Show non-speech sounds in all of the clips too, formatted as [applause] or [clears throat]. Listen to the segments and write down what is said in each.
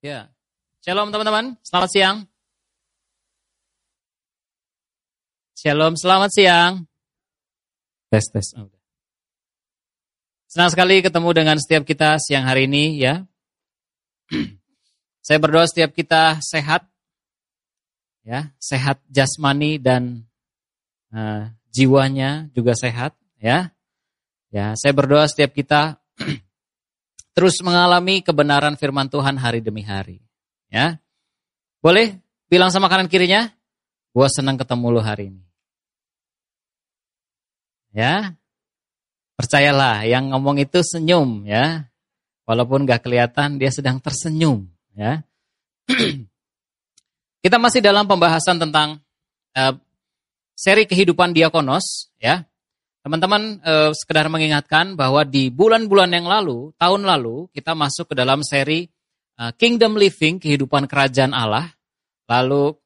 Ya. Shalom teman-teman, selamat siang. Shalom, selamat siang. Tes, tes. Oh, Senang sekali ketemu dengan setiap kita siang hari ini ya. [clears throat] Saya berdoa setiap kita sehat, ya, sehat jasmani dan uh, jiwanya juga sehat, ya. Ya, saya berdoa setiap kita [clears throat] terus mengalami kebenaran firman Tuhan hari demi hari. Ya. Boleh bilang sama kanan kirinya, gua senang ketemu lu hari ini. Ya. Percayalah, yang ngomong itu senyum ya. Walaupun gak kelihatan dia sedang tersenyum ya. Kita masih dalam pembahasan tentang uh, seri kehidupan diakonos ya. Teman-teman eh, sekedar mengingatkan bahwa di bulan-bulan yang lalu, tahun lalu, kita masuk ke dalam seri eh, Kingdom Living, kehidupan kerajaan Allah. Lalu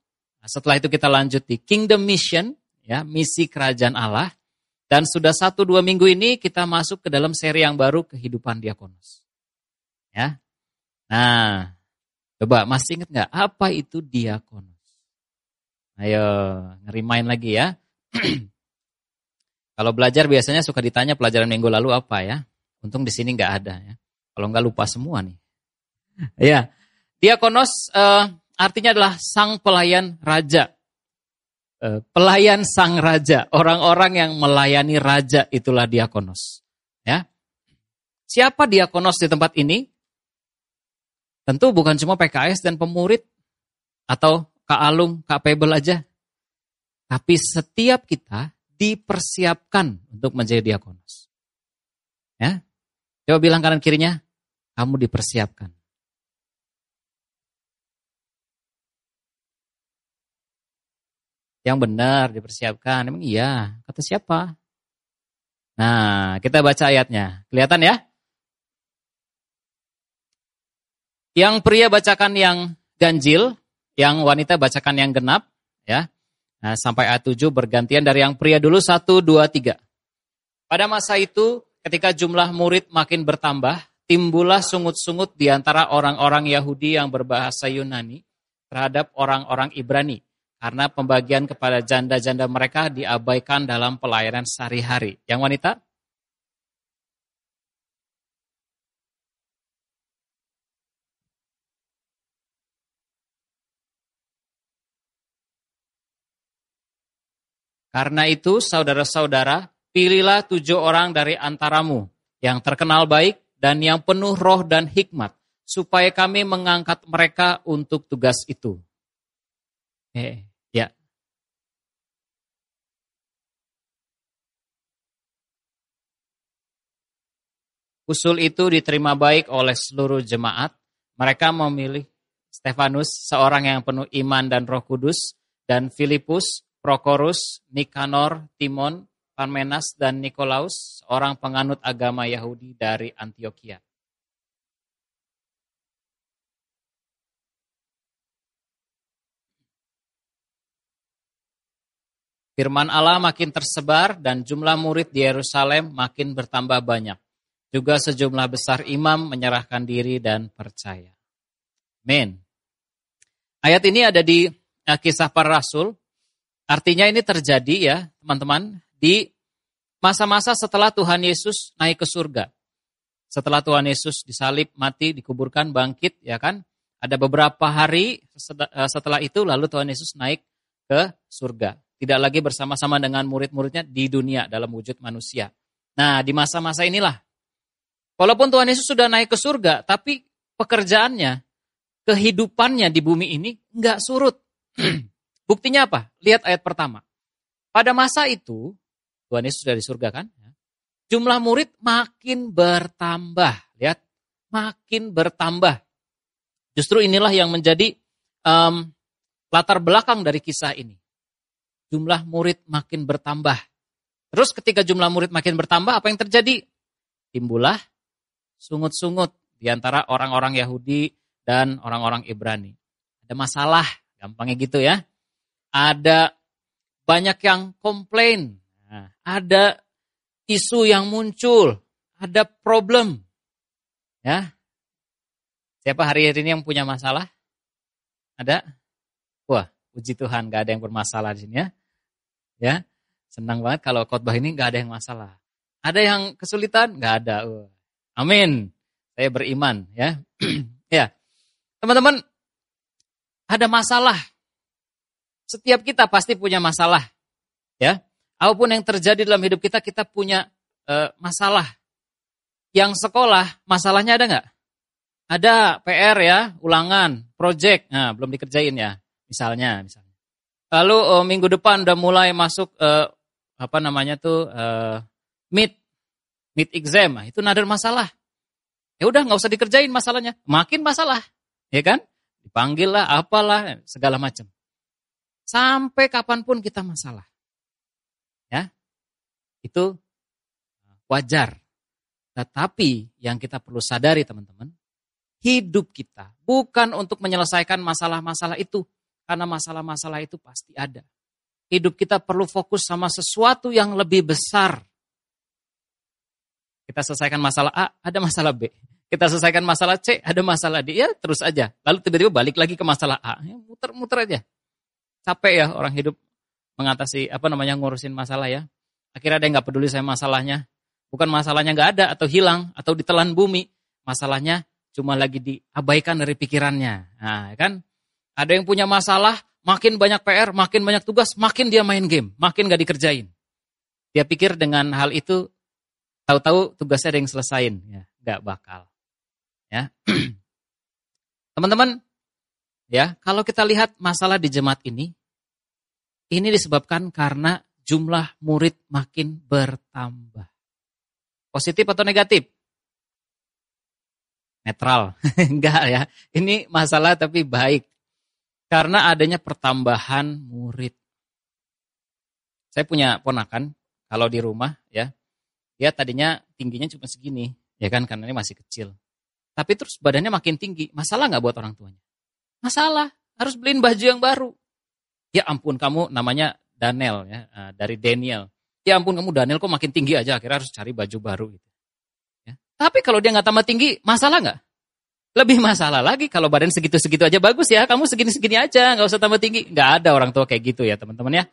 setelah itu kita lanjut di Kingdom Mission, ya misi kerajaan Allah. Dan sudah satu dua minggu ini kita masuk ke dalam seri yang baru kehidupan diakonos. Ya, nah coba masih ingat nggak apa itu diakonos? Ayo ngerimain lagi ya. [clears throat] Kalau belajar biasanya suka ditanya pelajaran minggu lalu apa ya. Untung di sini nggak ada ya. Kalau nggak lupa semua nih. [laughs] ya, diakonos uh, artinya adalah sang pelayan raja. Uh, pelayan sang raja, orang-orang yang melayani raja itulah diakonos. Ya, siapa diakonos di tempat ini? Tentu bukan cuma PKS dan pemurid atau Kak Alung, Kak Pebel aja. Tapi setiap kita dipersiapkan untuk menjadi diakonos. Ya. Coba bilang kanan kirinya, kamu dipersiapkan. Yang benar dipersiapkan. Emang iya, kata siapa? Nah, kita baca ayatnya. Kelihatan ya? Yang pria bacakan yang ganjil, yang wanita bacakan yang genap, ya. Nah, sampai ayat 7 bergantian dari yang pria dulu 1, 2, 3. Pada masa itu ketika jumlah murid makin bertambah, timbullah sungut-sungut di antara orang-orang Yahudi yang berbahasa Yunani terhadap orang-orang Ibrani. Karena pembagian kepada janda-janda mereka diabaikan dalam pelayanan sehari-hari. Yang wanita? Karena itu, saudara-saudara, pilihlah tujuh orang dari antaramu yang terkenal baik dan yang penuh roh dan hikmat, supaya kami mengangkat mereka untuk tugas itu. Eh, ya. Usul itu diterima baik oleh seluruh jemaat. Mereka memilih Stefanus, seorang yang penuh iman dan roh kudus, dan Filipus, Prokorus, Nikanor, Timon, Parmenas, dan Nikolaus, seorang penganut agama Yahudi dari Antioquia. Firman Allah makin tersebar dan jumlah murid di Yerusalem makin bertambah banyak. Juga sejumlah besar imam menyerahkan diri dan percaya. Amin. Ayat ini ada di eh, kisah para rasul Artinya ini terjadi ya teman-teman di masa-masa setelah Tuhan Yesus naik ke surga. Setelah Tuhan Yesus disalib, mati, dikuburkan, bangkit, ya kan? Ada beberapa hari eh, setelah itu lalu Tuhan Yesus naik ke surga. Tidak lagi bersama-sama dengan murid-muridnya di dunia dalam wujud manusia. Nah, di masa-masa inilah. Walaupun Tuhan Yesus sudah naik ke surga, tapi pekerjaannya, kehidupannya di bumi ini nggak surut. [clears throat] Buktinya apa? Lihat ayat pertama. Pada masa itu, Tuhan Yesus sudah di surga kan? Ya. Jumlah murid makin bertambah. Lihat, makin bertambah. Justru inilah yang menjadi um, latar belakang dari kisah ini. Jumlah murid makin bertambah. Terus ketika jumlah murid makin bertambah, apa yang terjadi? Timbullah sungut-sungut di antara orang-orang Yahudi dan orang-orang Ibrani. Ada masalah, gampangnya gitu ya ada banyak yang komplain, nah, ada isu yang muncul, ada problem. Ya. Siapa hari ini yang punya masalah? Ada? Wah, puji Tuhan, gak ada yang bermasalah di sini ya. Ya, senang banget kalau khotbah ini gak ada yang masalah. Ada yang kesulitan? Gak ada. Uh. Amin. Saya beriman ya. [clears throat] ya. Teman-teman, ada masalah. Setiap kita pasti punya masalah. Ya. Apa pun yang terjadi dalam hidup kita, kita punya uh, masalah. Yang sekolah, masalahnya ada nggak? Ada PR ya, ulangan, project, nah belum dikerjain ya, misalnya, misalnya. Lalu uh, minggu depan udah mulai masuk uh, apa namanya tuh uh, mid mid exam, nah, itu ada masalah. Ya udah nggak usah dikerjain masalahnya, makin masalah, ya kan? Dipanggil lah, apalah, segala macam. Sampai kapan pun kita masalah, ya itu wajar. Tetapi yang kita perlu sadari teman-teman, hidup kita bukan untuk menyelesaikan masalah-masalah itu. Karena masalah-masalah itu pasti ada. Hidup kita perlu fokus sama sesuatu yang lebih besar. Kita selesaikan masalah A, ada masalah B. Kita selesaikan masalah C, ada masalah D. Ya terus aja. Lalu tiba-tiba balik lagi ke masalah A. Ya, muter-muter aja. Capek ya orang hidup mengatasi apa namanya ngurusin masalah ya. Akhirnya ada yang nggak peduli sama masalahnya. Bukan masalahnya nggak ada atau hilang atau ditelan bumi. Masalahnya cuma lagi diabaikan dari pikirannya. Nah, kan ada yang punya masalah, makin banyak PR, makin banyak tugas, makin dia main game, makin gak dikerjain. Dia pikir dengan hal itu, tahu-tahu tugasnya ada yang selesain, ya, gak bakal. Ya, [clears throat] teman-teman, ya kalau kita lihat masalah di jemaat ini, ini disebabkan karena jumlah murid makin bertambah. Positif atau negatif? netral. [laughs] Enggak ya. Ini masalah tapi baik. Karena adanya pertambahan murid. Saya punya ponakan, kalau di rumah ya, dia tadinya tingginya cuma segini, ya kan, karena ini masih kecil. Tapi terus badannya makin tinggi, masalah nggak buat orang tuanya? Masalah, harus beliin baju yang baru. Ya ampun kamu namanya Daniel ya, eh, dari Daniel. Ya ampun kamu Daniel kok makin tinggi aja, akhirnya harus cari baju baru gitu. Tapi kalau dia nggak tambah tinggi, masalah nggak? Lebih masalah lagi kalau badan segitu-segitu aja bagus ya, kamu segini-segini aja, nggak usah tambah tinggi. Nggak ada orang tua kayak gitu ya teman-teman ya.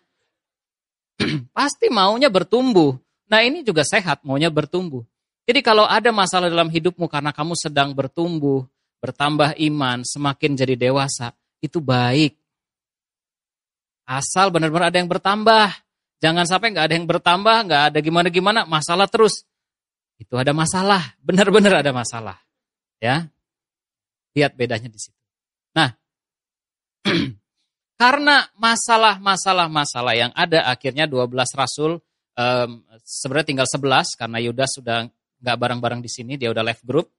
[clears throat] Pasti maunya bertumbuh. Nah ini juga sehat, maunya bertumbuh. Jadi kalau ada masalah dalam hidupmu karena kamu sedang bertumbuh, bertambah iman, semakin jadi dewasa, itu baik. Asal benar-benar ada yang bertambah. Jangan sampai nggak ada yang bertambah, nggak ada gimana-gimana, masalah terus itu ada masalah, benar-benar ada masalah. Ya. Lihat bedanya di situ. Nah, [clears throat] karena masalah-masalah-masalah yang ada akhirnya 12 rasul um, sebenarnya tinggal 11 karena Yudas sudah nggak bareng-bareng di sini, dia udah left group.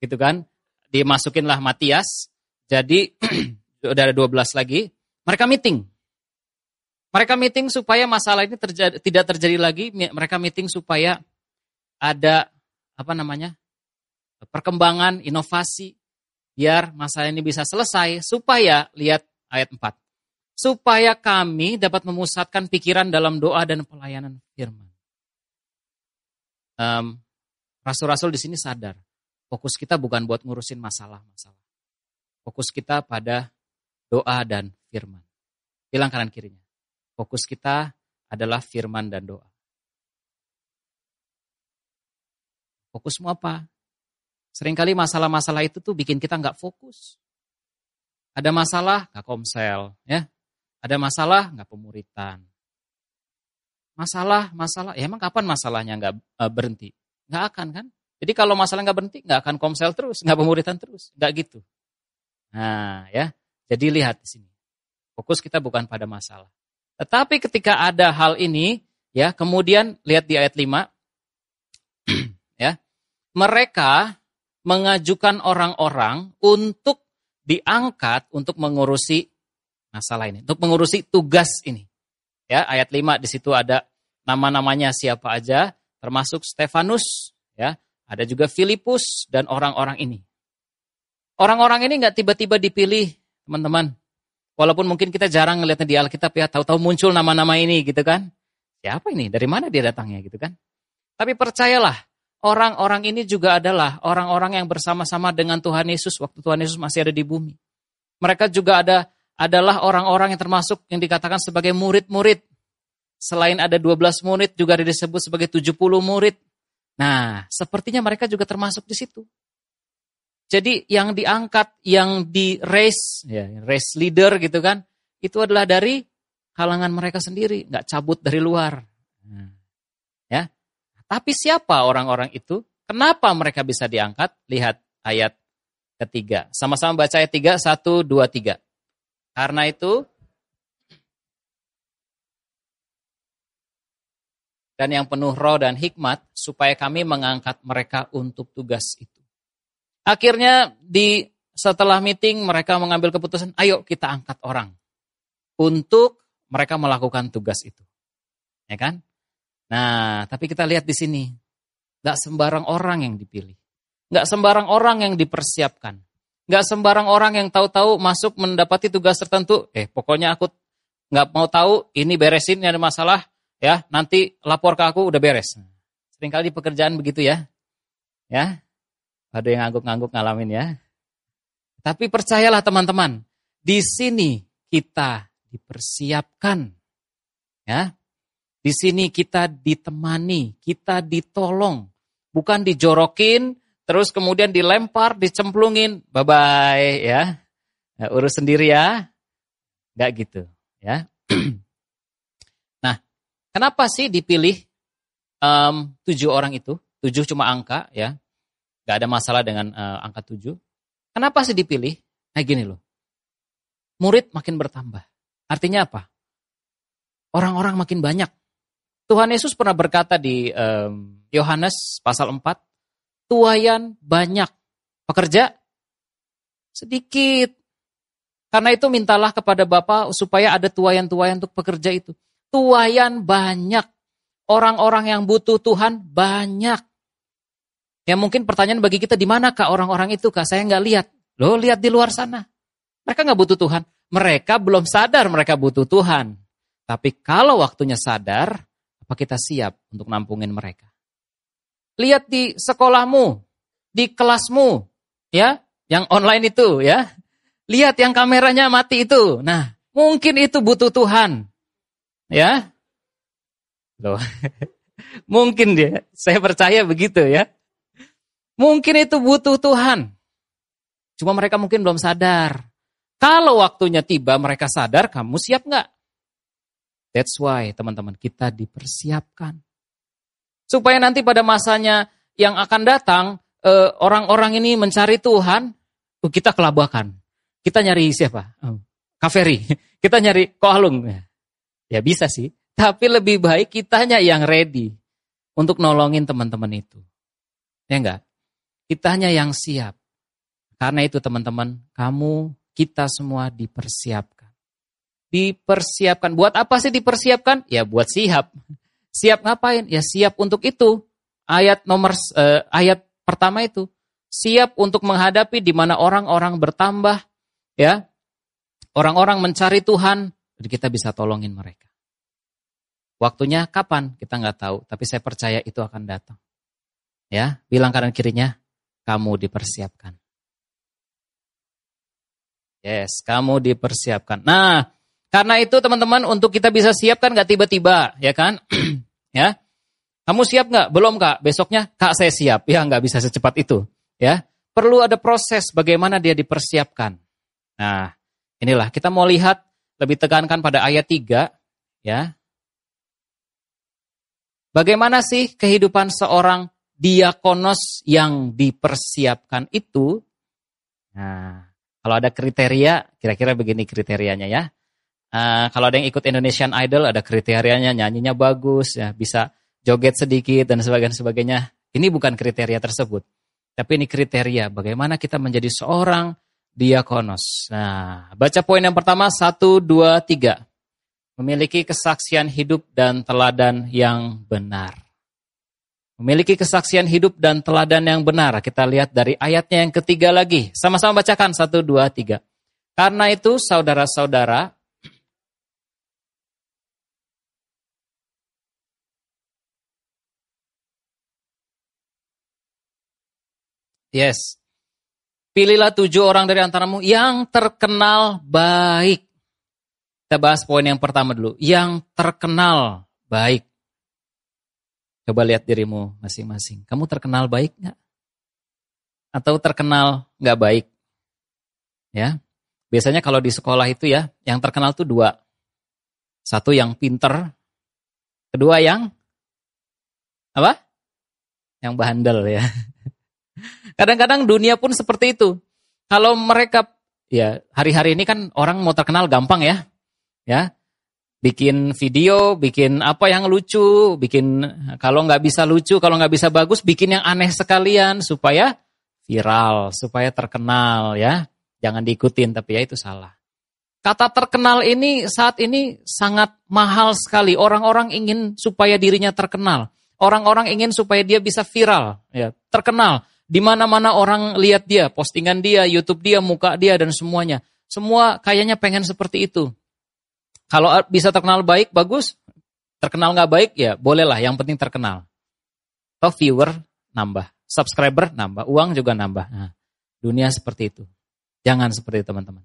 Gitu kan? Dimasukinlah Matias. Jadi [clears throat] udah ada 12 lagi. Mereka meeting. Mereka meeting supaya masalah ini terjadi, tidak terjadi lagi. Mereka meeting supaya ada apa namanya perkembangan inovasi biar masalah ini bisa selesai supaya lihat ayat 4 supaya kami dapat memusatkan pikiran dalam doa dan pelayanan firman. Um, Rasul-rasul di sini sadar fokus kita bukan buat ngurusin masalah-masalah. Fokus kita pada doa dan firman. Bilang kanan kirinya. Fokus kita adalah firman dan doa. Fokusmu apa? Seringkali masalah-masalah itu tuh bikin kita nggak fokus. Ada masalah nggak komsel, ya. Ada masalah nggak pemuritan. Masalah, masalah, ya emang kapan masalahnya nggak e, berhenti? Nggak akan kan? Jadi kalau masalah nggak berhenti, nggak akan komsel terus, nggak pemuritan terus, nggak gitu. Nah, ya. Jadi lihat di sini. Fokus kita bukan pada masalah. Tetapi ketika ada hal ini, ya, kemudian lihat di ayat 5, [clears throat] ya mereka mengajukan orang-orang untuk diangkat untuk mengurusi masalah ini, untuk mengurusi tugas ini. Ya, ayat 5 di situ ada nama-namanya siapa aja, termasuk Stefanus, ya. Ada juga Filipus dan orang-orang ini. Orang-orang ini nggak tiba-tiba dipilih, teman-teman. Walaupun mungkin kita jarang ngeliatnya di Alkitab ya, tahu-tahu muncul nama-nama ini gitu kan. Siapa ini? Dari mana dia datangnya gitu kan? Tapi percayalah, orang-orang ini juga adalah orang-orang yang bersama-sama dengan Tuhan Yesus waktu Tuhan Yesus masih ada di bumi. Mereka juga ada adalah orang-orang yang termasuk yang dikatakan sebagai murid-murid. Selain ada 12 murid juga disebut sebagai 70 murid. Nah, sepertinya mereka juga termasuk di situ. Jadi yang diangkat, yang di race, ya, race leader gitu kan, itu adalah dari kalangan mereka sendiri, nggak cabut dari luar. Nah, ya, tapi siapa orang-orang itu? Kenapa mereka bisa diangkat? Lihat ayat ketiga. Sama-sama baca ayat tiga, satu, dua, tiga. Karena itu, dan yang penuh roh dan hikmat supaya kami mengangkat mereka untuk tugas itu. Akhirnya di setelah meeting mereka mengambil keputusan, ayo kita angkat orang untuk mereka melakukan tugas itu. Ya kan? Nah, tapi kita lihat di sini, nggak sembarang orang yang dipilih, nggak sembarang orang yang dipersiapkan, nggak sembarang orang yang tahu-tahu masuk mendapati tugas tertentu. Eh, pokoknya aku nggak mau tahu ini beresin ini ada masalah, ya nanti lapor ke aku udah beres. Seringkali di pekerjaan begitu ya. Ya, ada yang ngangguk-ngangguk ngalamin ya. Tapi percayalah teman-teman, di sini kita dipersiapkan. Ya. Di sini kita ditemani, kita ditolong, bukan dijorokin, terus kemudian dilempar, dicemplungin, bye-bye ya. ya urus sendiri ya. Enggak gitu, ya. [clears throat] Kenapa sih dipilih um, tujuh orang itu? Tujuh cuma angka ya, gak ada masalah dengan uh, angka tujuh. Kenapa sih dipilih? Nah gini loh, murid makin bertambah. Artinya apa? Orang-orang makin banyak. Tuhan Yesus pernah berkata di Yohanes um, pasal 4, tuayan banyak, pekerja sedikit. Karena itu mintalah kepada Bapa supaya ada tuayan-tuayan untuk pekerja itu. Tuayan banyak. Orang-orang yang butuh Tuhan banyak. Ya mungkin pertanyaan bagi kita di mana kak orang-orang itu kak? Saya nggak lihat. Loh lihat di luar sana. Mereka nggak butuh Tuhan. Mereka belum sadar mereka butuh Tuhan. Tapi kalau waktunya sadar, apa kita siap untuk nampungin mereka? Lihat di sekolahmu, di kelasmu, ya, yang online itu, ya. Lihat yang kameranya mati itu. Nah, mungkin itu butuh Tuhan. Ya? Loh. [laughs] Mungkin dia, saya percaya begitu ya. Mungkin itu butuh Tuhan. Cuma mereka mungkin belum sadar. Kalau waktunya tiba mereka sadar, kamu siap nggak? That's why teman-teman kita dipersiapkan. Supaya nanti pada masanya yang akan datang, eh, orang-orang ini mencari Tuhan, oh, kita kelabakan. Kita nyari siapa? Oh, Kaveri. [laughs] Kita nyari Koalung. Ya bisa sih, tapi lebih baik kitanya yang ready untuk nolongin teman-teman itu. Ya enggak? Kitanya yang siap. Karena itu teman-teman, kamu, kita semua dipersiapkan. Dipersiapkan. Buat apa sih dipersiapkan? Ya buat siap. Siap ngapain? Ya siap untuk itu. Ayat nomor eh, ayat pertama itu siap untuk menghadapi di mana orang-orang bertambah, ya. Orang-orang mencari Tuhan, jadi kita bisa tolongin mereka. Waktunya kapan? Kita nggak tahu, tapi saya percaya itu akan datang. Ya, bilang kanan kirinya, kamu dipersiapkan. Yes, kamu dipersiapkan. Nah, karena itu teman-teman untuk kita bisa siap kan nggak tiba-tiba, ya kan? [clears throat] ya, kamu siap nggak? Belum kak. Besoknya kak saya siap. Ya nggak bisa secepat itu. Ya, perlu ada proses bagaimana dia dipersiapkan. Nah, inilah kita mau lihat lebih tekankan pada ayat 3 ya. Bagaimana sih kehidupan seorang diakonos yang dipersiapkan itu? Nah, kalau ada kriteria, kira-kira begini kriterianya ya. Uh, kalau ada yang ikut Indonesian Idol, ada kriterianya, nyanyinya bagus, ya bisa joget sedikit dan sebagainya. sebagainya. Ini bukan kriteria tersebut, tapi ini kriteria bagaimana kita menjadi seorang diakonos. Nah, baca poin yang pertama, satu, dua, tiga. Memiliki kesaksian hidup dan teladan yang benar. Memiliki kesaksian hidup dan teladan yang benar. Kita lihat dari ayatnya yang ketiga lagi. Sama-sama bacakan, satu, dua, tiga. Karena itu, saudara-saudara, Yes. Pilihlah tujuh orang dari antaramu yang terkenal baik. Kita bahas poin yang pertama dulu. Yang terkenal baik. Coba lihat dirimu masing-masing. Kamu terkenal baik nggak? Atau terkenal nggak baik? Ya, biasanya kalau di sekolah itu ya, yang terkenal tuh dua. Satu yang pinter, kedua yang apa? Yang bandel ya. Kadang-kadang dunia pun seperti itu. Kalau mereka ya hari-hari ini kan orang mau terkenal gampang ya. Ya. Bikin video, bikin apa yang lucu, bikin kalau nggak bisa lucu, kalau nggak bisa bagus, bikin yang aneh sekalian supaya viral, supaya terkenal ya. Jangan diikutin, tapi ya itu salah. Kata terkenal ini saat ini sangat mahal sekali. Orang-orang ingin supaya dirinya terkenal. Orang-orang ingin supaya dia bisa viral, ya, terkenal. Di mana-mana orang lihat dia, postingan dia, YouTube dia, muka dia dan semuanya. Semua kayaknya pengen seperti itu. Kalau bisa terkenal baik, bagus. Terkenal nggak baik, ya bolehlah. Yang penting terkenal. Atau viewer nambah, subscriber nambah, uang juga nambah. Nah, dunia seperti itu. Jangan seperti teman-teman.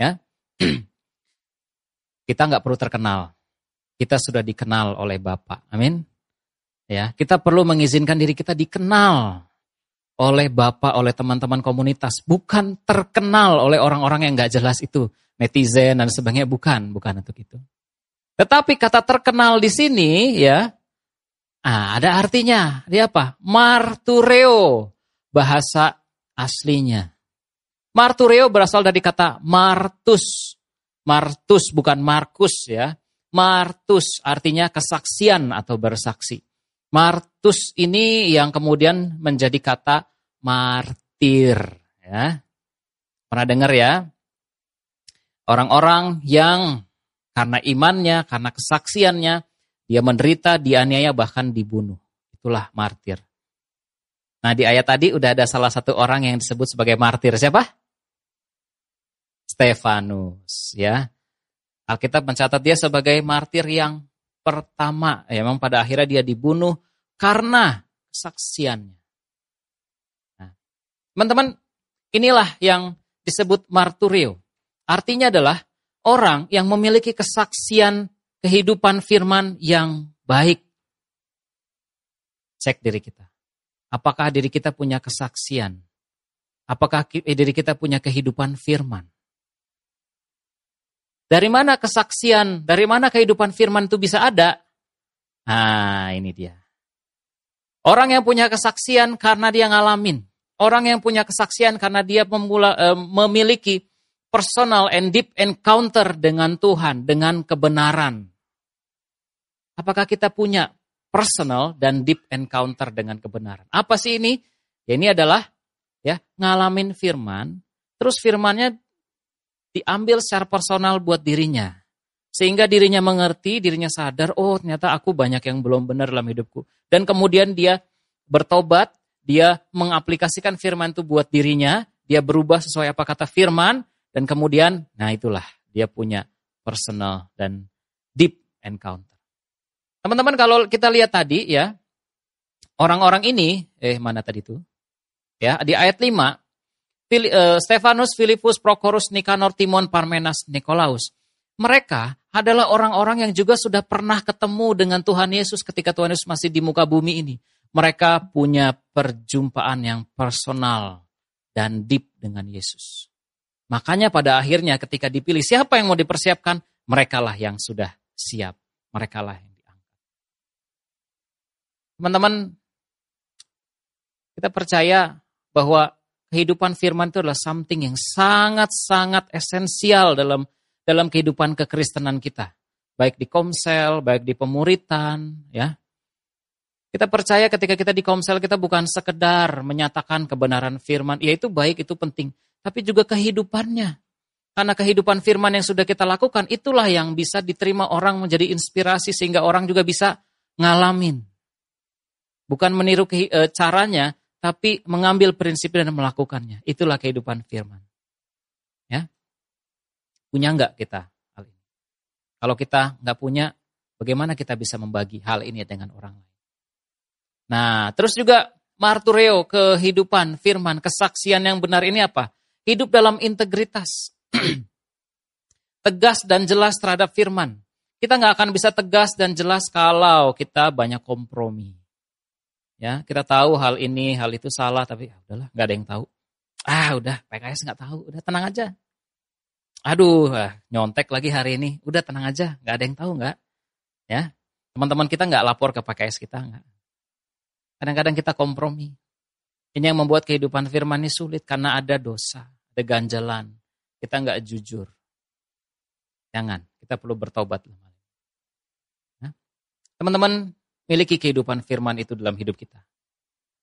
Ya, [clears throat] kita nggak perlu terkenal. Kita sudah dikenal oleh Bapak. Amin. Ya, kita perlu mengizinkan diri kita dikenal oleh Bapak, oleh teman-teman komunitas, bukan terkenal oleh orang-orang yang nggak jelas itu, netizen dan sebagainya, bukan, bukan untuk itu. Tetapi kata terkenal di sini ya, ah, ada artinya. Dia apa? Martureo, bahasa aslinya. Martureo berasal dari kata martus. Martus bukan Markus ya. Martus artinya kesaksian atau bersaksi. Martus ini yang kemudian menjadi kata martir ya. Pernah dengar ya? Orang-orang yang karena imannya, karena kesaksiannya, dia menderita, dianiaya, bahkan dibunuh. Itulah martir. Nah di ayat tadi udah ada salah satu orang yang disebut sebagai martir. Siapa? Stefanus ya. Alkitab mencatat dia sebagai martir yang pertama. Ya, memang pada akhirnya dia dibunuh karena kesaksiannya. Nah, teman-teman, inilah yang disebut marturio. Artinya adalah orang yang memiliki kesaksian kehidupan firman yang baik. Cek diri kita. Apakah diri kita punya kesaksian? Apakah diri kita punya kehidupan firman? Dari mana kesaksian, dari mana kehidupan firman itu bisa ada? Nah, ini dia. Orang yang punya kesaksian karena dia ngalamin. Orang yang punya kesaksian karena dia memula, eh, memiliki personal and deep encounter dengan Tuhan, dengan kebenaran. Apakah kita punya personal dan deep encounter dengan kebenaran? Apa sih ini? Ya ini adalah ya ngalamin firman, terus firmannya diambil secara personal buat dirinya. Sehingga dirinya mengerti, dirinya sadar, oh ternyata aku banyak yang belum benar dalam hidupku. Dan kemudian dia bertobat, dia mengaplikasikan firman itu buat dirinya, dia berubah sesuai apa kata firman, dan kemudian, nah itulah, dia punya personal dan deep encounter. Teman-teman kalau kita lihat tadi ya, orang-orang ini, eh mana tadi itu? Ya, di ayat 5, Eh, Stefanus, Filipus, Prokorus, Nikanor, Timon, Parmenas, Nikolaus. Mereka adalah orang-orang yang juga sudah pernah ketemu dengan Tuhan Yesus ketika Tuhan Yesus masih di muka bumi ini. Mereka punya perjumpaan yang personal dan deep dengan Yesus. Makanya pada akhirnya ketika dipilih siapa yang mau dipersiapkan, merekalah yang sudah siap. Merekalah yang diangkat. Teman-teman, kita percaya bahwa kehidupan firman itu adalah something yang sangat-sangat esensial dalam dalam kehidupan kekristenan kita. Baik di komsel, baik di pemuritan, ya. Kita percaya ketika kita di komsel kita bukan sekedar menyatakan kebenaran firman, ya itu baik, itu penting, tapi juga kehidupannya. Karena kehidupan firman yang sudah kita lakukan, itulah yang bisa diterima orang menjadi inspirasi sehingga orang juga bisa ngalamin. Bukan meniru eh, caranya, tapi mengambil prinsip dan melakukannya. Itulah kehidupan firman. Ya. Punya enggak kita hal ini? Kalau kita enggak punya, bagaimana kita bisa membagi hal ini dengan orang lain? Nah, terus juga martureo, kehidupan, firman, kesaksian yang benar ini apa? Hidup dalam integritas. [clears throat] tegas dan jelas terhadap firman. Kita nggak akan bisa tegas dan jelas kalau kita banyak kompromi. Ya, kita tahu hal ini, hal itu salah, tapi ya udahlah, nggak ada yang tahu. Ah, udah PKS nggak tahu, udah tenang aja. Aduh, nyontek lagi hari ini, udah tenang aja, nggak ada yang tahu nggak? Ya, teman-teman kita nggak lapor ke PKS kita nggak? Kadang-kadang kita kompromi. Ini yang membuat kehidupan firman ini sulit karena ada dosa, ada ganjalan. Kita nggak jujur. Jangan, kita perlu bertobat. Ya. Teman-teman, miliki kehidupan firman itu dalam hidup kita.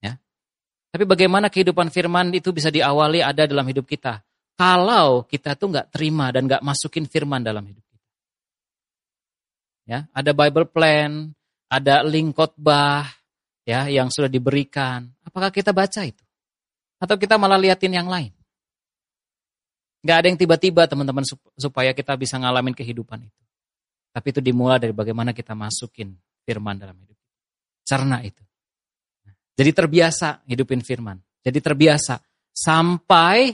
Ya. Tapi bagaimana kehidupan firman itu bisa diawali ada dalam hidup kita? Kalau kita tuh nggak terima dan nggak masukin firman dalam hidup kita. Ya, ada Bible plan, ada link khotbah, ya yang sudah diberikan. Apakah kita baca itu? Atau kita malah liatin yang lain? Gak ada yang tiba-tiba teman-teman supaya kita bisa ngalamin kehidupan itu. Tapi itu dimulai dari bagaimana kita masukin firman dalam hidup. Cerna itu. Jadi terbiasa hidupin firman. Jadi terbiasa sampai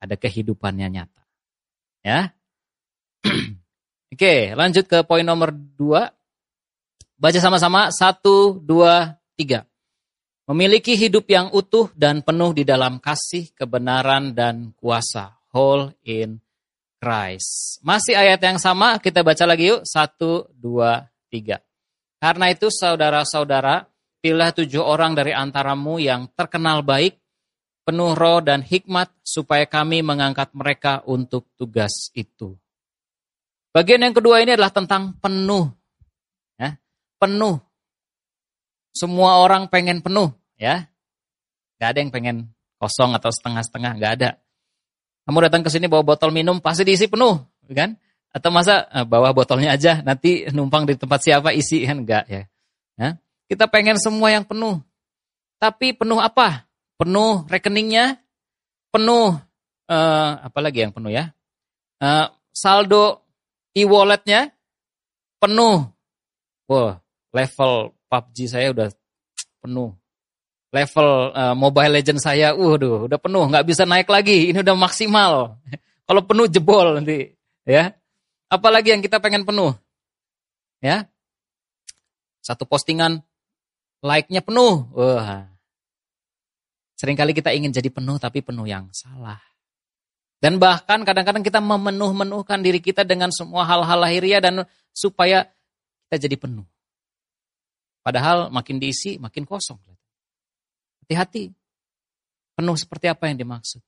ada kehidupannya nyata. Ya. [clears throat] Oke, lanjut ke poin nomor dua. Baca sama-sama. Satu, dua, tiga. Memiliki hidup yang utuh dan penuh di dalam kasih, kebenaran, dan kuasa whole in Christ. Masih ayat yang sama, kita baca lagi yuk. Satu, dua, tiga. Karena itu saudara-saudara, pilih tujuh orang dari antaramu yang terkenal baik, penuh roh dan hikmat, supaya kami mengangkat mereka untuk tugas itu. Bagian yang kedua ini adalah tentang penuh. Ya, penuh. Semua orang pengen penuh, ya. Gak ada yang pengen kosong atau setengah-setengah, gak ada. Kamu datang ke sini bawa botol minum pasti diisi penuh, kan? Atau masa eh, bawa botolnya aja nanti numpang di tempat siapa isi kan enggak ya. ya. Kita pengen semua yang penuh. Tapi penuh apa? Penuh rekeningnya, penuh uh, apa lagi yang penuh ya? Uh, saldo e-walletnya penuh. Wah, level PUBG saya udah penuh level uh, Mobile Legend saya, waduh, udah penuh, nggak bisa naik lagi. Ini udah maksimal. [laughs] Kalau penuh jebol nanti, ya. Apalagi yang kita pengen penuh, ya. Satu postingan like-nya penuh, wah. Seringkali kita ingin jadi penuh, tapi penuh yang salah. Dan bahkan kadang-kadang kita memenuh-menuhkan diri kita dengan semua hal-hal lahiriah dan supaya kita jadi penuh. Padahal makin diisi, makin kosong. Hati-hati. Penuh seperti apa yang dimaksud.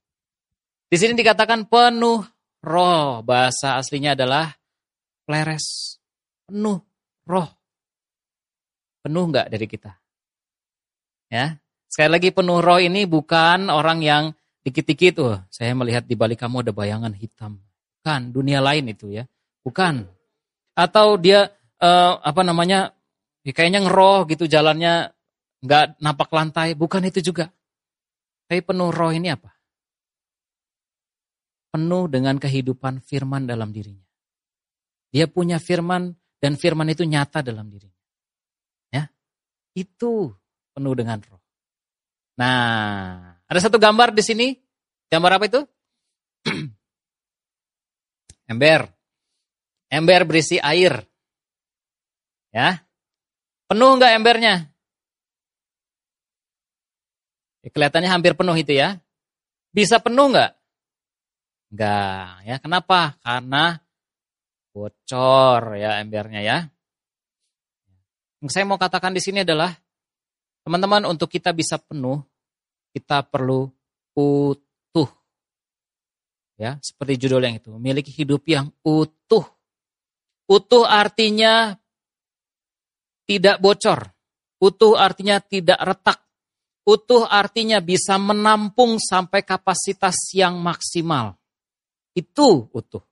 Di sini dikatakan penuh roh. Bahasa aslinya adalah pleres. Penuh roh. Penuh enggak dari kita? Ya. Sekali lagi penuh roh ini bukan orang yang dikit-dikit, oh, saya melihat di balik kamu ada bayangan hitam. Bukan, dunia lain itu ya. Bukan. Atau dia uh, apa namanya? Ya kayaknya ngeroh gitu jalannya nggak napak lantai, bukan itu juga. Tapi penuh roh ini apa? Penuh dengan kehidupan firman dalam dirinya. Dia punya firman dan firman itu nyata dalam dirinya. Ya, itu penuh dengan roh. Nah, ada satu gambar di sini. Gambar apa itu? [clears throat] Ember. Ember berisi air. Ya. Penuh enggak embernya? Ya, kelihatannya hampir penuh itu ya. Bisa penuh nggak? Enggak. Ya, kenapa? Karena bocor ya embernya ya. Yang saya mau katakan di sini adalah teman-teman untuk kita bisa penuh kita perlu utuh. Ya, seperti judul yang itu, memiliki hidup yang utuh. Utuh artinya tidak bocor. Utuh artinya tidak retak. Utuh artinya bisa menampung sampai kapasitas yang maksimal. Itu utuh.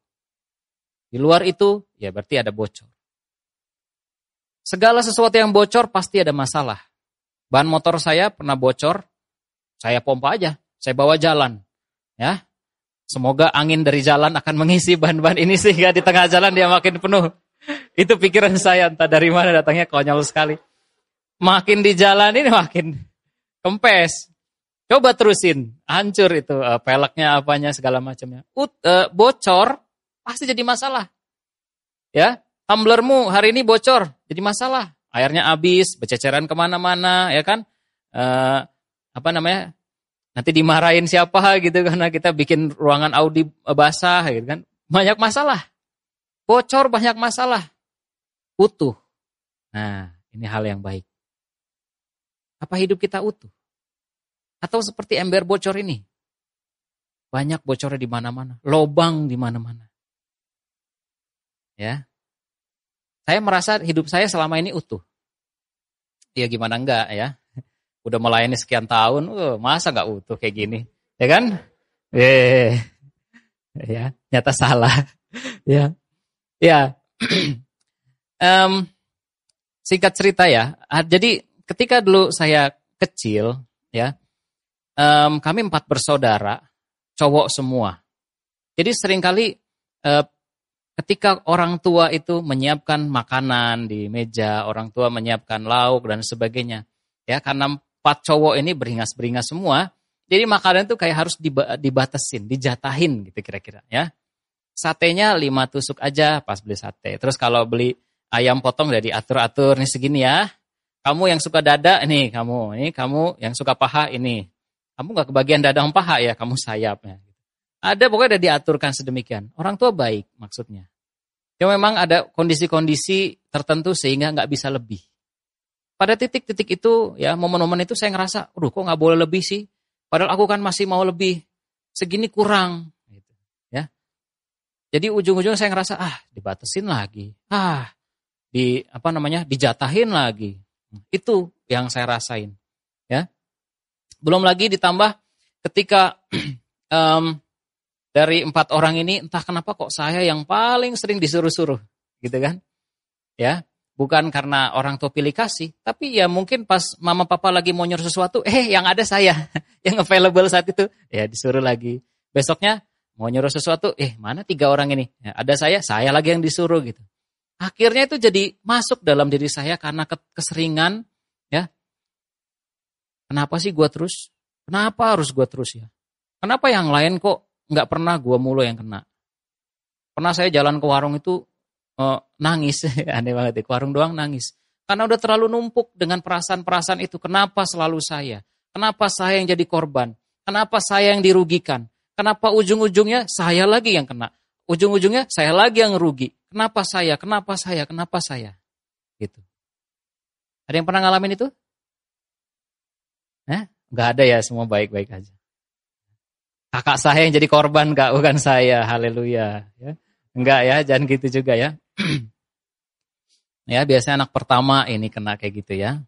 Di luar itu, ya berarti ada bocor. Segala sesuatu yang bocor pasti ada masalah. Ban motor saya pernah bocor, saya pompa aja, saya bawa jalan. Ya, Semoga angin dari jalan akan mengisi ban-ban ini sehingga di tengah jalan dia makin penuh. Itu pikiran saya, entah dari mana datangnya konyol sekali. Makin di jalan ini makin kempes. Coba terusin, hancur itu uh, peleknya apanya segala macamnya. Ut, uh, bocor pasti jadi masalah. Ya, tumblermu hari ini bocor, jadi masalah. Airnya habis, bececeran ke mana-mana, ya kan? Uh, apa namanya? Nanti dimarahin siapa [laughs] gitu karena kita bikin ruangan Audi basah gitu kan. Banyak masalah. Bocor banyak masalah. Utuh. Nah, ini hal yang baik. Apa hidup kita utuh? Atau seperti ember bocor ini. Banyak bocornya di mana-mana, lobang di mana-mana. Ya. Saya merasa hidup saya selama ini utuh. Ya gimana enggak ya. Udah melayani sekian tahun, uh, masa enggak utuh kayak gini. Ya kan? Eh, ya, nyata salah. [laughs] ya. Ya. [clears throat] um, singkat cerita ya. Jadi ketika dulu saya kecil, ya, um, kami empat bersaudara, cowok semua. Jadi sering kali uh, ketika orang tua itu menyiapkan makanan di meja, orang tua menyiapkan lauk dan sebagainya, ya karena empat cowok ini beringas-beringas semua, jadi makanan itu kayak harus dibatasin, dijatahin gitu kira-kira ya. Satenya lima tusuk aja pas beli sate. Terus kalau beli ayam potong udah diatur-atur nih segini ya. Kamu yang suka dada nih kamu, ini kamu yang suka paha ini. Kamu nggak kebagian dadang paha ya, kamu sayapnya. Ada pokoknya udah diaturkan sedemikian. Orang tua baik maksudnya. Ya memang ada kondisi-kondisi tertentu sehingga nggak bisa lebih. Pada titik-titik itu ya momen-momen itu saya ngerasa, aduh kok nggak boleh lebih sih. Padahal aku kan masih mau lebih. Segini kurang. Gitu, ya. Jadi ujung-ujungnya saya ngerasa ah dibatasin lagi. Ah di apa namanya dijatahin lagi. Itu yang saya rasain. Ya. Belum lagi ditambah ketika [clears throat] um, dari empat orang ini entah kenapa kok saya yang paling sering disuruh-suruh, gitu kan? Ya, bukan karena orang tua pilih kasih, tapi ya mungkin pas mama papa lagi mau nyuruh sesuatu, eh yang ada saya [laughs] yang available saat itu, ya disuruh lagi. Besoknya mau nyuruh sesuatu, eh mana tiga orang ini? Ya, ada saya, saya lagi yang disuruh gitu. Akhirnya itu jadi masuk dalam diri saya karena keseringan Kenapa sih gue terus? Kenapa harus gue terus ya? Kenapa yang lain kok nggak pernah gue mulu yang kena? Pernah saya jalan ke warung itu uh, nangis, [laughs] aneh banget ya, ke warung doang nangis. Karena udah terlalu numpuk dengan perasaan-perasaan itu. Kenapa selalu saya? Kenapa saya yang jadi korban? Kenapa saya yang dirugikan? Kenapa ujung-ujungnya saya lagi yang kena? Ujung-ujungnya saya lagi yang rugi. Kenapa saya? Kenapa saya? Kenapa saya? Gitu. Ada yang pernah ngalamin itu? Eh? Gak ada ya, semua baik-baik aja. Kakak saya yang jadi korban, kak, bukan saya. Haleluya. Ya. Enggak ya, jangan gitu juga ya. [clears throat] ya, biasanya anak pertama ini kena kayak gitu ya.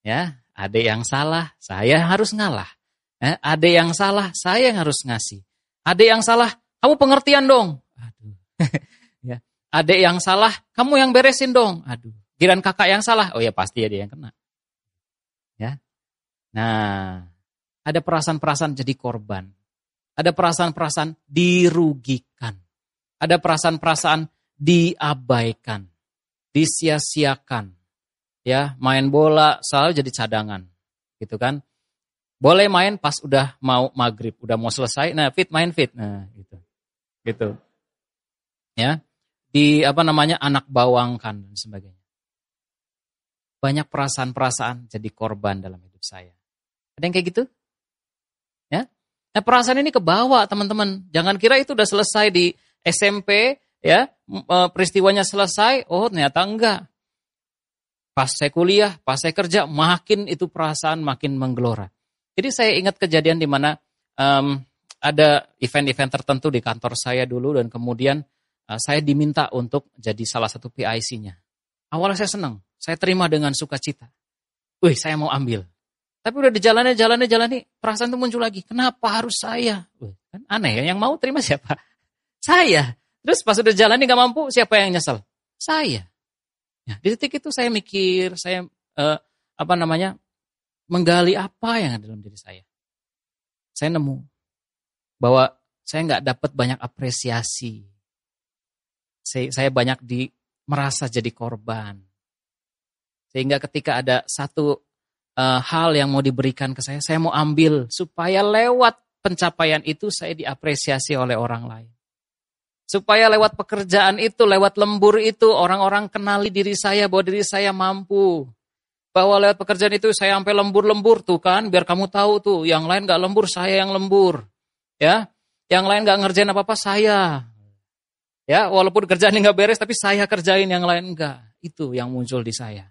Ya, ada yang salah, saya harus ngalah. Eh, ada yang salah, saya yang harus ngasih. Ada yang salah, kamu pengertian dong. Aduh. [laughs] ya. Ada yang salah, kamu yang beresin dong. Aduh. Giran kakak yang salah, oh ya pasti ya dia yang kena. Ya, Nah, ada perasaan-perasaan jadi korban. Ada perasaan-perasaan dirugikan. Ada perasaan-perasaan diabaikan. Disia-siakan. Ya, main bola selalu jadi cadangan. Gitu kan. Boleh main pas udah mau maghrib, udah mau selesai. Nah, fit main fit. Nah, gitu. Gitu. Ya. Di apa namanya anak bawangkan dan sebagainya. Banyak perasaan-perasaan jadi korban dalam hidup saya. Ada yang kayak gitu? Nah, perasaan ini ke bawah, teman-teman. Jangan kira itu udah selesai di SMP, ya, e, peristiwanya selesai. Oh, ternyata enggak. Pas saya kuliah, pas saya kerja, makin itu perasaan makin menggelora. Jadi saya ingat kejadian di mana um, ada event-event tertentu di kantor saya dulu dan kemudian uh, saya diminta untuk jadi salah satu PIC-nya. Awalnya saya senang, saya terima dengan sukacita. Wih, saya mau ambil. Tapi udah di jalannya, jalannya, jalani, perasaan itu muncul lagi. Kenapa harus saya? kan aneh ya, yang mau terima siapa? Saya. Terus pas udah jalani gak mampu, siapa yang nyesel? Saya. Ya, di titik itu saya mikir, saya eh, apa namanya, menggali apa yang ada dalam diri saya. Saya nemu bahwa saya nggak dapat banyak apresiasi. Saya, saya banyak di merasa jadi korban. Sehingga ketika ada satu uh, hal yang mau diberikan ke saya, saya mau ambil supaya lewat pencapaian itu saya diapresiasi oleh orang lain. Supaya lewat pekerjaan itu, lewat lembur itu, orang-orang kenali diri saya bahwa diri saya mampu. Bahwa lewat pekerjaan itu saya sampai lembur-lembur tuh kan, biar kamu tahu tuh, yang lain gak lembur, saya yang lembur. Ya, yang lain gak ngerjain apa-apa, saya. Ya, walaupun kerjaan nggak beres, tapi saya kerjain yang lain enggak. Itu yang muncul di saya.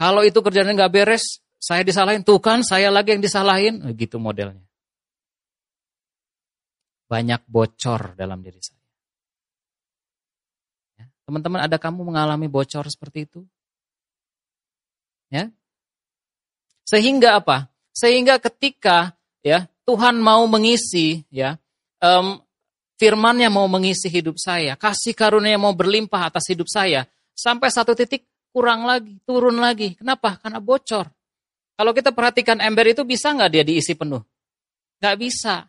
Kalau itu kerjaan nggak beres, saya disalahin. Tuh kan, saya lagi yang disalahin. Gitu modelnya banyak bocor dalam diri saya. Ya, teman-teman, ada kamu mengalami bocor seperti itu? Ya. Sehingga apa? Sehingga ketika ya Tuhan mau mengisi ya um, firmannya mau mengisi hidup saya, kasih karunia mau berlimpah atas hidup saya, sampai satu titik kurang lagi, turun lagi. Kenapa? Karena bocor. Kalau kita perhatikan ember itu bisa nggak dia diisi penuh? Nggak bisa.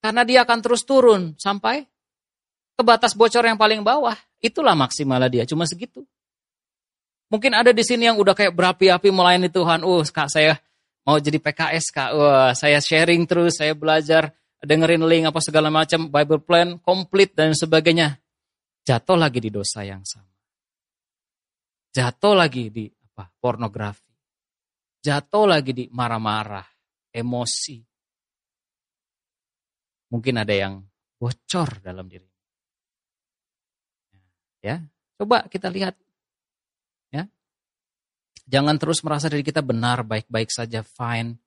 Karena dia akan terus turun sampai ke batas bocor yang paling bawah. Itulah maksimalnya dia, cuma segitu. Mungkin ada di sini yang udah kayak berapi-api melayani Tuhan. Uh, kak saya mau jadi PKS kak. Wah, saya sharing terus, saya belajar, dengerin link apa segala macam, Bible plan, komplit dan sebagainya. Jatuh lagi di dosa yang sama. Jatuh lagi di apa? Pornografi. Jatuh lagi di marah-marah, emosi, mungkin ada yang bocor dalam diri. Ya, coba kita lihat. Ya. Jangan terus merasa diri kita benar, baik-baik saja, fine.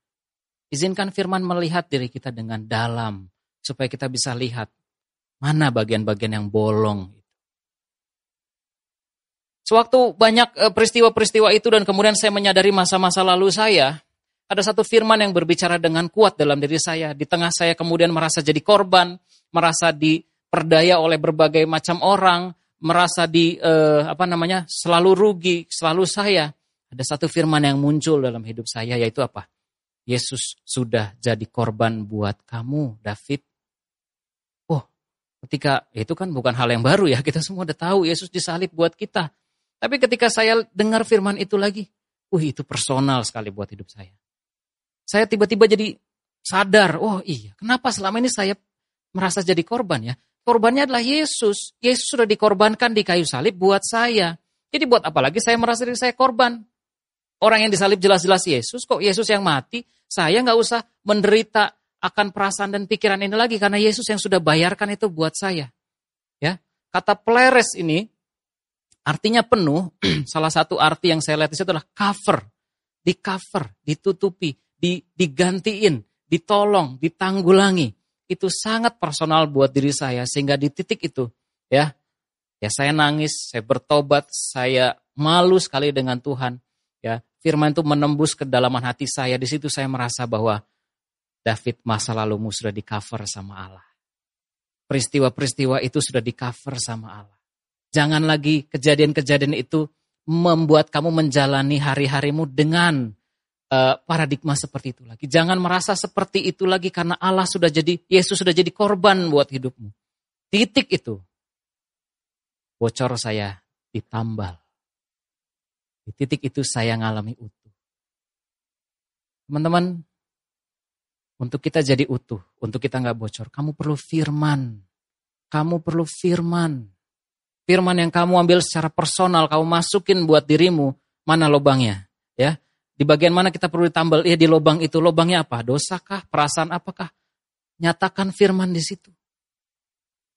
Izinkan firman melihat diri kita dengan dalam supaya kita bisa lihat mana bagian-bagian yang bolong. Sewaktu banyak eh, peristiwa-peristiwa itu dan kemudian saya menyadari masa-masa lalu saya, ada satu firman yang berbicara dengan kuat dalam diri saya. Di tengah saya kemudian merasa jadi korban, merasa diperdaya oleh berbagai macam orang, merasa di eh, apa namanya selalu rugi, selalu saya. Ada satu firman yang muncul dalam hidup saya yaitu apa? Yesus sudah jadi korban buat kamu, David. Oh, ketika itu kan bukan hal yang baru ya, kita semua udah tahu Yesus disalib buat kita. Tapi ketika saya dengar firman itu lagi, uh itu personal sekali buat hidup saya saya tiba-tiba jadi sadar, oh iya, kenapa selama ini saya merasa jadi korban ya? Korbannya adalah Yesus. Yesus sudah dikorbankan di kayu salib buat saya. Jadi buat apa lagi saya merasa diri saya korban? Orang yang disalib jelas-jelas Yesus, kok Yesus yang mati? Saya nggak usah menderita akan perasaan dan pikiran ini lagi karena Yesus yang sudah bayarkan itu buat saya. Ya, kata pleres ini artinya penuh. [clears throat] Salah satu arti yang saya lihat itu adalah cover, di cover, ditutupi, digantiin, ditolong, ditanggulangi. Itu sangat personal buat diri saya sehingga di titik itu ya ya saya nangis, saya bertobat, saya malu sekali dengan Tuhan. Ya, firman itu menembus kedalaman hati saya. Di situ saya merasa bahwa David masa lalumu sudah di cover sama Allah. Peristiwa-peristiwa itu sudah di cover sama Allah. Jangan lagi kejadian-kejadian itu membuat kamu menjalani hari-harimu dengan Eh, paradigma seperti itu lagi. Jangan merasa seperti itu lagi karena Allah sudah jadi, Yesus sudah jadi korban buat hidupmu. Titik itu. Bocor saya ditambal. Di titik itu saya ngalami utuh. Teman-teman, untuk kita jadi utuh, untuk kita nggak bocor, kamu perlu firman. Kamu perlu firman. Firman yang kamu ambil secara personal, kamu masukin buat dirimu, mana lubangnya? Ya, di bagian mana kita perlu ditambal? Ya di lubang itu. Lubangnya apa? Dosakah? Perasaan apakah? Nyatakan firman di situ.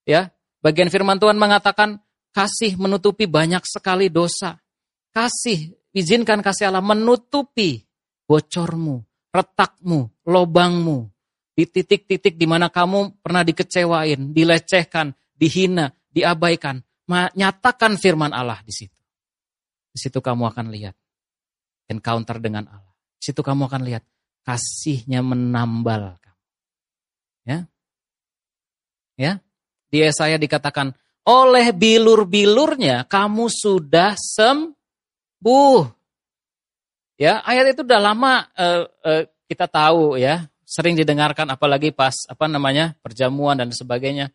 Ya, bagian firman Tuhan mengatakan kasih menutupi banyak sekali dosa. Kasih, izinkan kasih Allah menutupi bocormu, retakmu, lobangmu. Di titik-titik di mana kamu pernah dikecewain, dilecehkan, dihina, diabaikan. Nyatakan firman Allah di situ. Di situ kamu akan lihat encounter dengan Allah. Situ kamu akan lihat kasihnya menambal kamu. Ya. Ya. Di Yesaya dikatakan oleh bilur-bilurnya kamu sudah sembuh. Ya, ayat itu udah lama uh, uh, kita tahu ya, sering didengarkan apalagi pas apa namanya perjamuan dan sebagainya.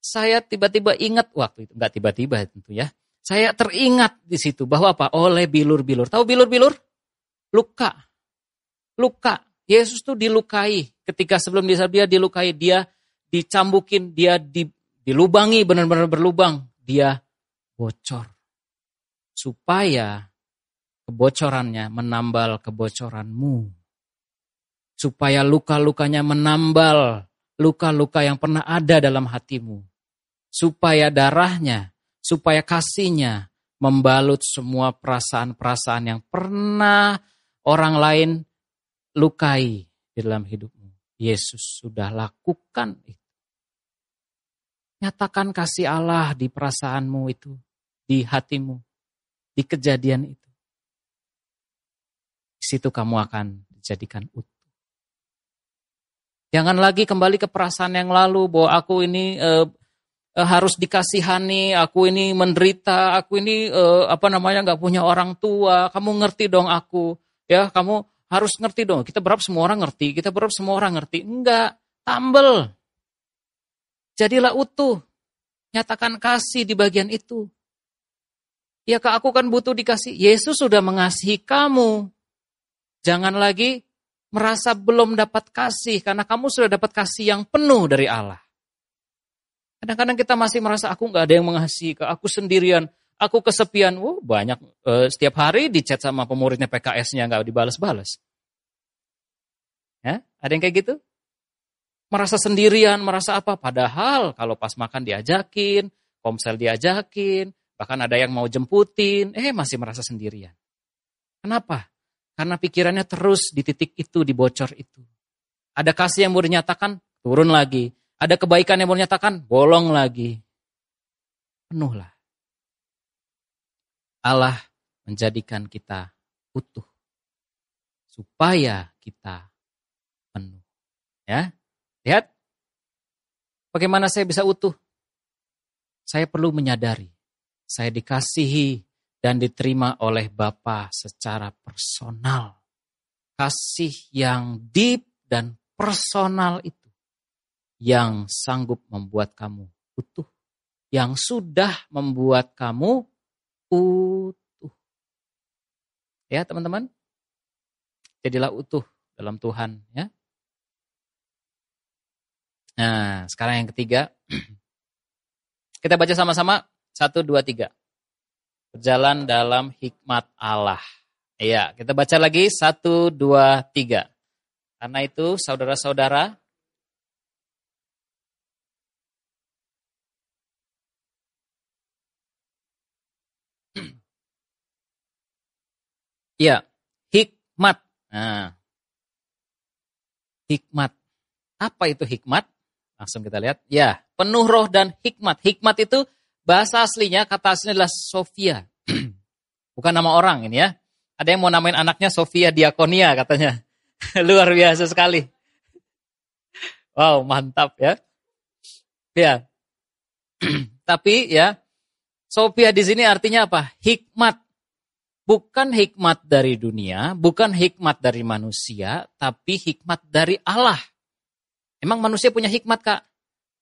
Saya tiba-tiba ingat waktu itu, nggak tiba-tiba tentu ya. Saya teringat di situ bahwa apa? Oleh bilur-bilur. Tahu bilur-bilur? luka. Luka. Yesus tuh dilukai. Ketika sebelum dia dilukai, dia dicambukin, dia di, dilubangi, benar-benar berlubang. Dia bocor. Supaya kebocorannya menambal kebocoranmu. Supaya luka-lukanya menambal luka-luka yang pernah ada dalam hatimu. Supaya darahnya, supaya kasihnya membalut semua perasaan-perasaan yang pernah orang lain lukai di dalam hidupmu. Yesus sudah lakukan itu. Nyatakan kasih Allah di perasaanmu itu, di hatimu, di kejadian itu. Di situ kamu akan dijadikan utuh. Jangan lagi kembali ke perasaan yang lalu bahwa aku ini eh, eh, harus dikasihani, aku ini menderita, aku ini eh, apa namanya nggak punya orang tua. Kamu ngerti dong aku, ya kamu harus ngerti dong. Kita berharap semua orang ngerti, kita berharap semua orang ngerti. Enggak, tambel. Jadilah utuh. Nyatakan kasih di bagian itu. Ya kak aku kan butuh dikasih. Yesus sudah mengasihi kamu. Jangan lagi merasa belum dapat kasih karena kamu sudah dapat kasih yang penuh dari Allah. Kadang-kadang kita masih merasa aku nggak ada yang mengasihi, aku sendirian, aku kesepian. Oh, banyak uh, setiap hari di chat sama pemuridnya PKS-nya nggak dibalas-balas. Ya, ada yang kayak gitu? merasa sendirian, merasa apa. Padahal kalau pas makan diajakin, komsel diajakin, bahkan ada yang mau jemputin, eh masih merasa sendirian. Kenapa? Karena pikirannya terus di titik itu, di bocor itu. Ada kasih yang mau dinyatakan, turun lagi. Ada kebaikan yang mau dinyatakan, bolong lagi. Penuhlah. Allah menjadikan kita utuh. Supaya kita penuh. Ya, Lihat, bagaimana saya bisa utuh. Saya perlu menyadari, saya dikasihi dan diterima oleh Bapa secara personal. Kasih yang deep dan personal itu yang sanggup membuat kamu utuh, yang sudah membuat kamu utuh. Ya, teman-teman. Jadilah utuh dalam Tuhan, ya. Nah, sekarang yang ketiga. [clears throat] Kita baca sama-sama. Satu, dua, tiga. Berjalan dalam hikmat Allah. Iya, kita baca lagi. Satu, dua, tiga. Karena itu, saudara-saudara, Iya, hikmat. Nah, hikmat. Apa itu hikmat? Langsung kita lihat. Ya, penuh roh dan hikmat. Hikmat itu bahasa aslinya, kata aslinya adalah Sofia. [clears throat] Bukan nama orang ini ya. Ada yang mau namain anaknya Sofia Diakonia katanya. [laughs] Luar biasa sekali. Wow, mantap ya. Ya. [clears throat] Tapi ya, Sofia di sini artinya apa? Hikmat. Bukan hikmat dari dunia, bukan hikmat dari manusia, tapi hikmat dari Allah. Emang manusia punya hikmat kak?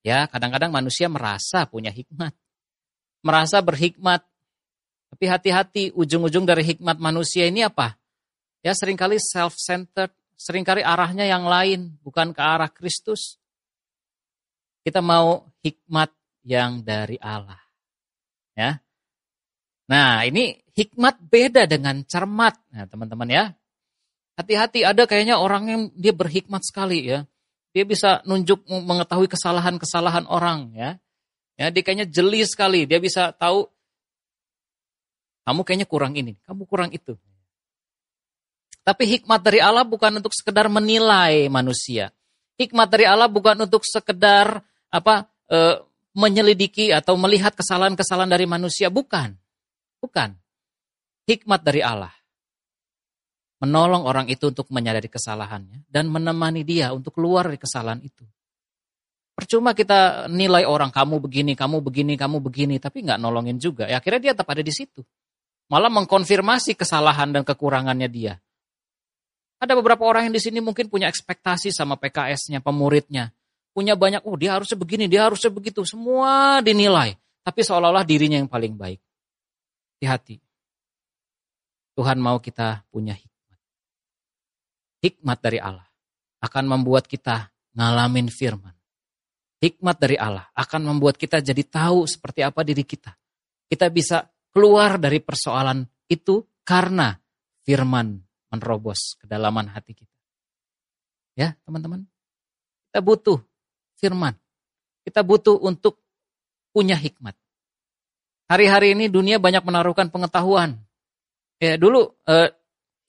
Ya kadang-kadang manusia merasa punya hikmat. Merasa berhikmat. Tapi hati-hati ujung-ujung dari hikmat manusia ini apa? Ya sering kali self-centered. Seringkali arahnya yang lain. Bukan ke arah Kristus. Kita mau hikmat yang dari Allah. Ya. Nah ini hikmat beda dengan cermat. Nah teman-teman ya. Hati-hati ada kayaknya orang yang dia berhikmat sekali ya dia bisa nunjuk mengetahui kesalahan-kesalahan orang ya. Ya, dia kayaknya jeli sekali. Dia bisa tahu kamu kayaknya kurang ini, kamu kurang itu. Tapi hikmat dari Allah bukan untuk sekedar menilai manusia. Hikmat dari Allah bukan untuk sekedar apa e, menyelidiki atau melihat kesalahan-kesalahan dari manusia, bukan. Bukan. Hikmat dari Allah menolong orang itu untuk menyadari kesalahannya dan menemani dia untuk keluar dari kesalahan itu. Percuma kita nilai orang kamu begini, kamu begini, kamu begini, tapi nggak nolongin juga. Ya akhirnya dia tetap ada di situ. Malah mengkonfirmasi kesalahan dan kekurangannya dia. Ada beberapa orang yang di sini mungkin punya ekspektasi sama PKS-nya, pemuridnya. Punya banyak, oh dia harusnya begini, dia harusnya begitu. Semua dinilai. Tapi seolah-olah dirinya yang paling baik. Hati-hati. Tuhan mau kita punya hikmat hikmat dari Allah akan membuat kita ngalamin firman. Hikmat dari Allah akan membuat kita jadi tahu seperti apa diri kita. Kita bisa keluar dari persoalan itu karena firman menerobos kedalaman hati kita. Ya, teman-teman. Kita butuh firman. Kita butuh untuk punya hikmat. Hari-hari ini dunia banyak menaruhkan pengetahuan. Ya, dulu eh,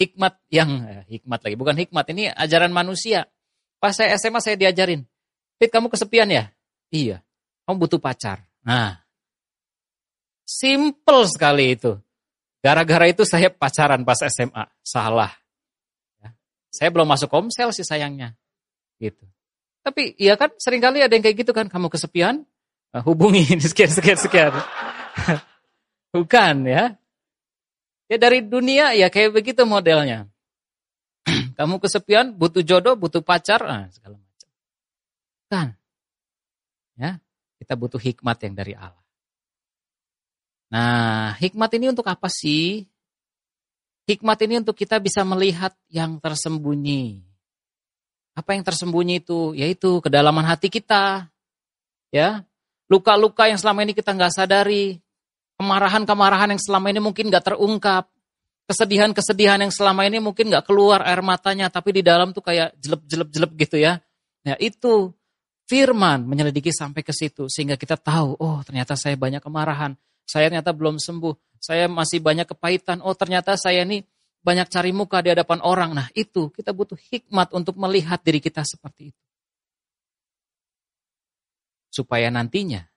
hikmat yang eh, hikmat lagi, bukan hikmat, ini ajaran manusia. Pas saya SMA saya diajarin, Fit kamu kesepian ya? Iya. Kamu butuh pacar. Nah, simple sekali itu. Gara-gara itu saya pacaran pas SMA. Salah. Ya. Saya belum masuk komsel sih sayangnya. Gitu. Tapi iya kan sering kali ada yang kayak gitu kan. Kamu kesepian, hubungi [laughs] sekian, sekian, sekian. [laughs] Bukan ya. Ya dari dunia ya kayak begitu modelnya. [clears throat] Kamu kesepian, butuh jodoh, butuh pacar, nah, segala macam. Kan? Ya, kita butuh hikmat yang dari Allah. Nah, hikmat ini untuk apa sih? Hikmat ini untuk kita bisa melihat yang tersembunyi. Apa yang tersembunyi itu? Yaitu kedalaman hati kita. Ya, luka-luka yang selama ini kita nggak sadari, kemarahan-kemarahan yang selama ini mungkin nggak terungkap, kesedihan-kesedihan yang selama ini mungkin nggak keluar air matanya, tapi di dalam tuh kayak jelep-jelep-jelep gitu ya. Ya itu firman menyelidiki sampai ke situ sehingga kita tahu, oh ternyata saya banyak kemarahan, saya ternyata belum sembuh, saya masih banyak kepahitan, oh ternyata saya ini banyak cari muka di hadapan orang. Nah itu kita butuh hikmat untuk melihat diri kita seperti itu. Supaya nantinya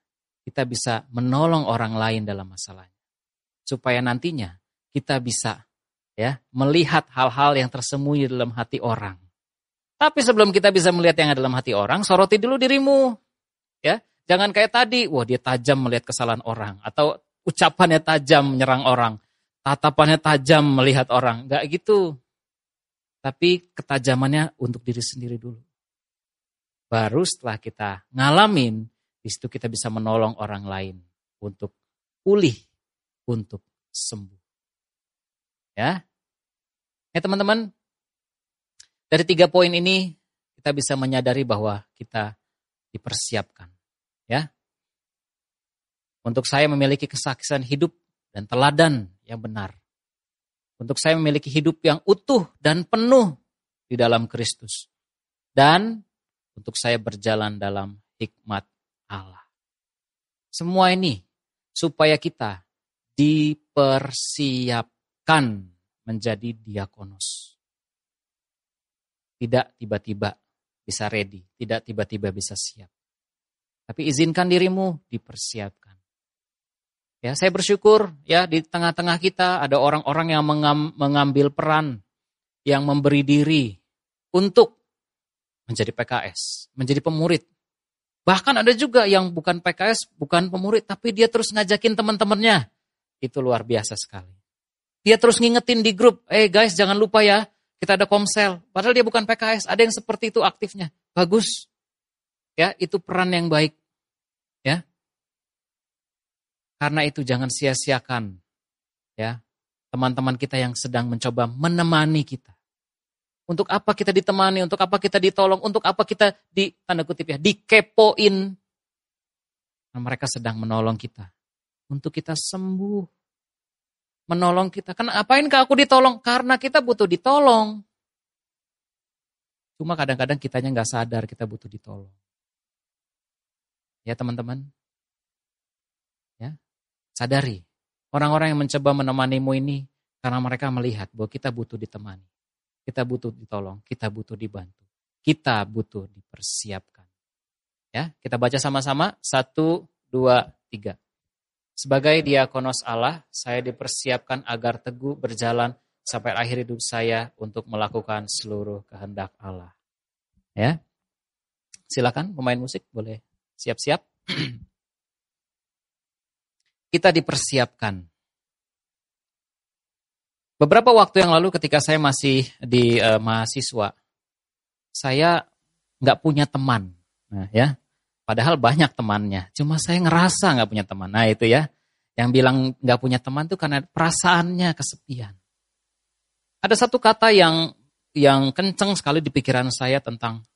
kita bisa menolong orang lain dalam masalahnya. Supaya nantinya kita bisa ya melihat hal-hal yang tersembunyi dalam hati orang. Tapi sebelum kita bisa melihat yang ada dalam hati orang, soroti dulu dirimu. Ya, jangan kayak tadi, wah dia tajam melihat kesalahan orang atau ucapannya tajam menyerang orang, tatapannya tajam melihat orang, enggak gitu. Tapi ketajamannya untuk diri sendiri dulu. Baru setelah kita ngalamin, di situ kita bisa menolong orang lain untuk pulih, untuk sembuh. Ya, ya teman-teman, dari tiga poin ini kita bisa menyadari bahwa kita dipersiapkan. Ya, untuk saya memiliki kesaksian hidup dan teladan yang benar. Untuk saya memiliki hidup yang utuh dan penuh di dalam Kristus. Dan untuk saya berjalan dalam hikmat Allah. Semua ini supaya kita dipersiapkan menjadi diakonos. Tidak tiba-tiba bisa ready, tidak tiba-tiba bisa siap. Tapi izinkan dirimu dipersiapkan. Ya, saya bersyukur ya di tengah-tengah kita ada orang-orang yang mengambil peran yang memberi diri untuk menjadi PKS, menjadi pemurid. Bahkan ada juga yang bukan PKS, bukan pemurid, tapi dia terus ngajakin teman-temannya. Itu luar biasa sekali. Dia terus ngingetin di grup, eh guys jangan lupa ya, kita ada komsel. Padahal dia bukan PKS, ada yang seperti itu aktifnya. Bagus. Ya, itu peran yang baik. Ya. Karena itu jangan sia-siakan ya teman-teman kita yang sedang mencoba menemani kita. Untuk apa kita ditemani, untuk apa kita ditolong, untuk apa kita di tanda kutip ya, dikepoin. Nah, mereka sedang menolong kita. Untuk kita sembuh. Menolong kita. Karena apain ke aku ditolong? Karena kita butuh ditolong. Cuma kadang-kadang kitanya nggak sadar kita butuh ditolong. Ya teman-teman. Ya, sadari. Orang-orang yang mencoba menemanimu ini karena mereka melihat bahwa kita butuh ditemani. Kita butuh ditolong, kita butuh dibantu. Kita butuh dipersiapkan. Ya, kita baca sama-sama. Satu, dua, tiga. Sebagai diakonos Allah, saya dipersiapkan agar teguh berjalan sampai akhir hidup saya untuk melakukan seluruh kehendak Allah. Ya, silakan pemain musik boleh siap-siap. [clears throat] Kita dipersiapkan Beberapa waktu yang lalu ketika saya masih di uh, mahasiswa, saya nggak punya teman, nah, ya. Padahal banyak temannya, cuma saya ngerasa nggak punya teman. Nah itu ya, yang bilang nggak punya teman itu karena perasaannya kesepian. Ada satu kata yang yang kenceng sekali di pikiran saya tentang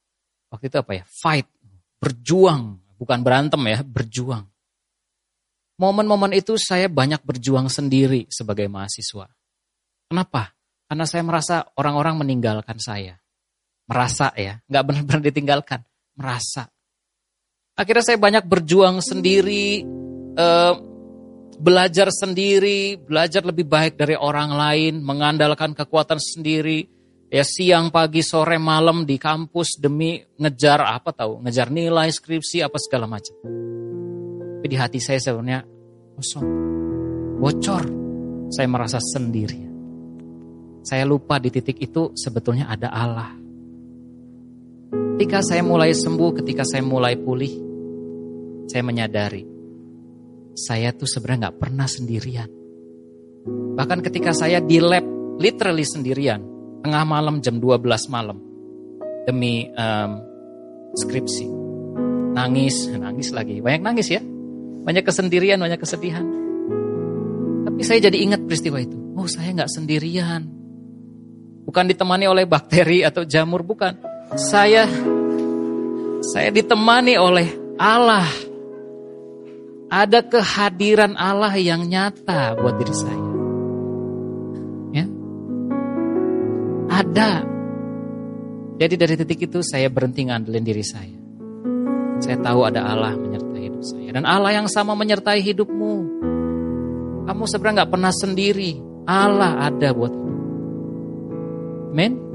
waktu itu apa ya? Fight, berjuang, bukan berantem ya, berjuang. Momen-momen itu saya banyak berjuang sendiri sebagai mahasiswa. Kenapa? Karena saya merasa orang-orang meninggalkan saya. Merasa ya, nggak benar-benar ditinggalkan, merasa. Akhirnya saya banyak berjuang sendiri, eh, belajar sendiri, belajar lebih baik dari orang lain, mengandalkan kekuatan sendiri, ya siang, pagi, sore, malam di kampus demi ngejar apa tahu, ngejar nilai, skripsi, apa segala macam. Tapi di hati saya sebenarnya kosong, bocor. Saya merasa sendiri. Saya lupa di titik itu sebetulnya ada Allah. Ketika saya mulai sembuh, ketika saya mulai pulih, saya menyadari saya tuh sebenarnya nggak pernah sendirian. Bahkan ketika saya di lab literally sendirian, tengah malam jam 12 malam demi um, skripsi. Nangis, nangis lagi. Banyak nangis ya. Banyak kesendirian, banyak kesedihan. Tapi saya jadi ingat peristiwa itu. Oh saya nggak sendirian. Bukan ditemani oleh bakteri atau jamur, bukan. Saya saya ditemani oleh Allah. Ada kehadiran Allah yang nyata buat diri saya. Ya. Ada. Jadi dari titik itu saya berhenti ngandelin diri saya. Saya tahu ada Allah menyertai hidup saya. Dan Allah yang sama menyertai hidupmu. Kamu sebenarnya nggak pernah sendiri. Allah ada buat. Amin.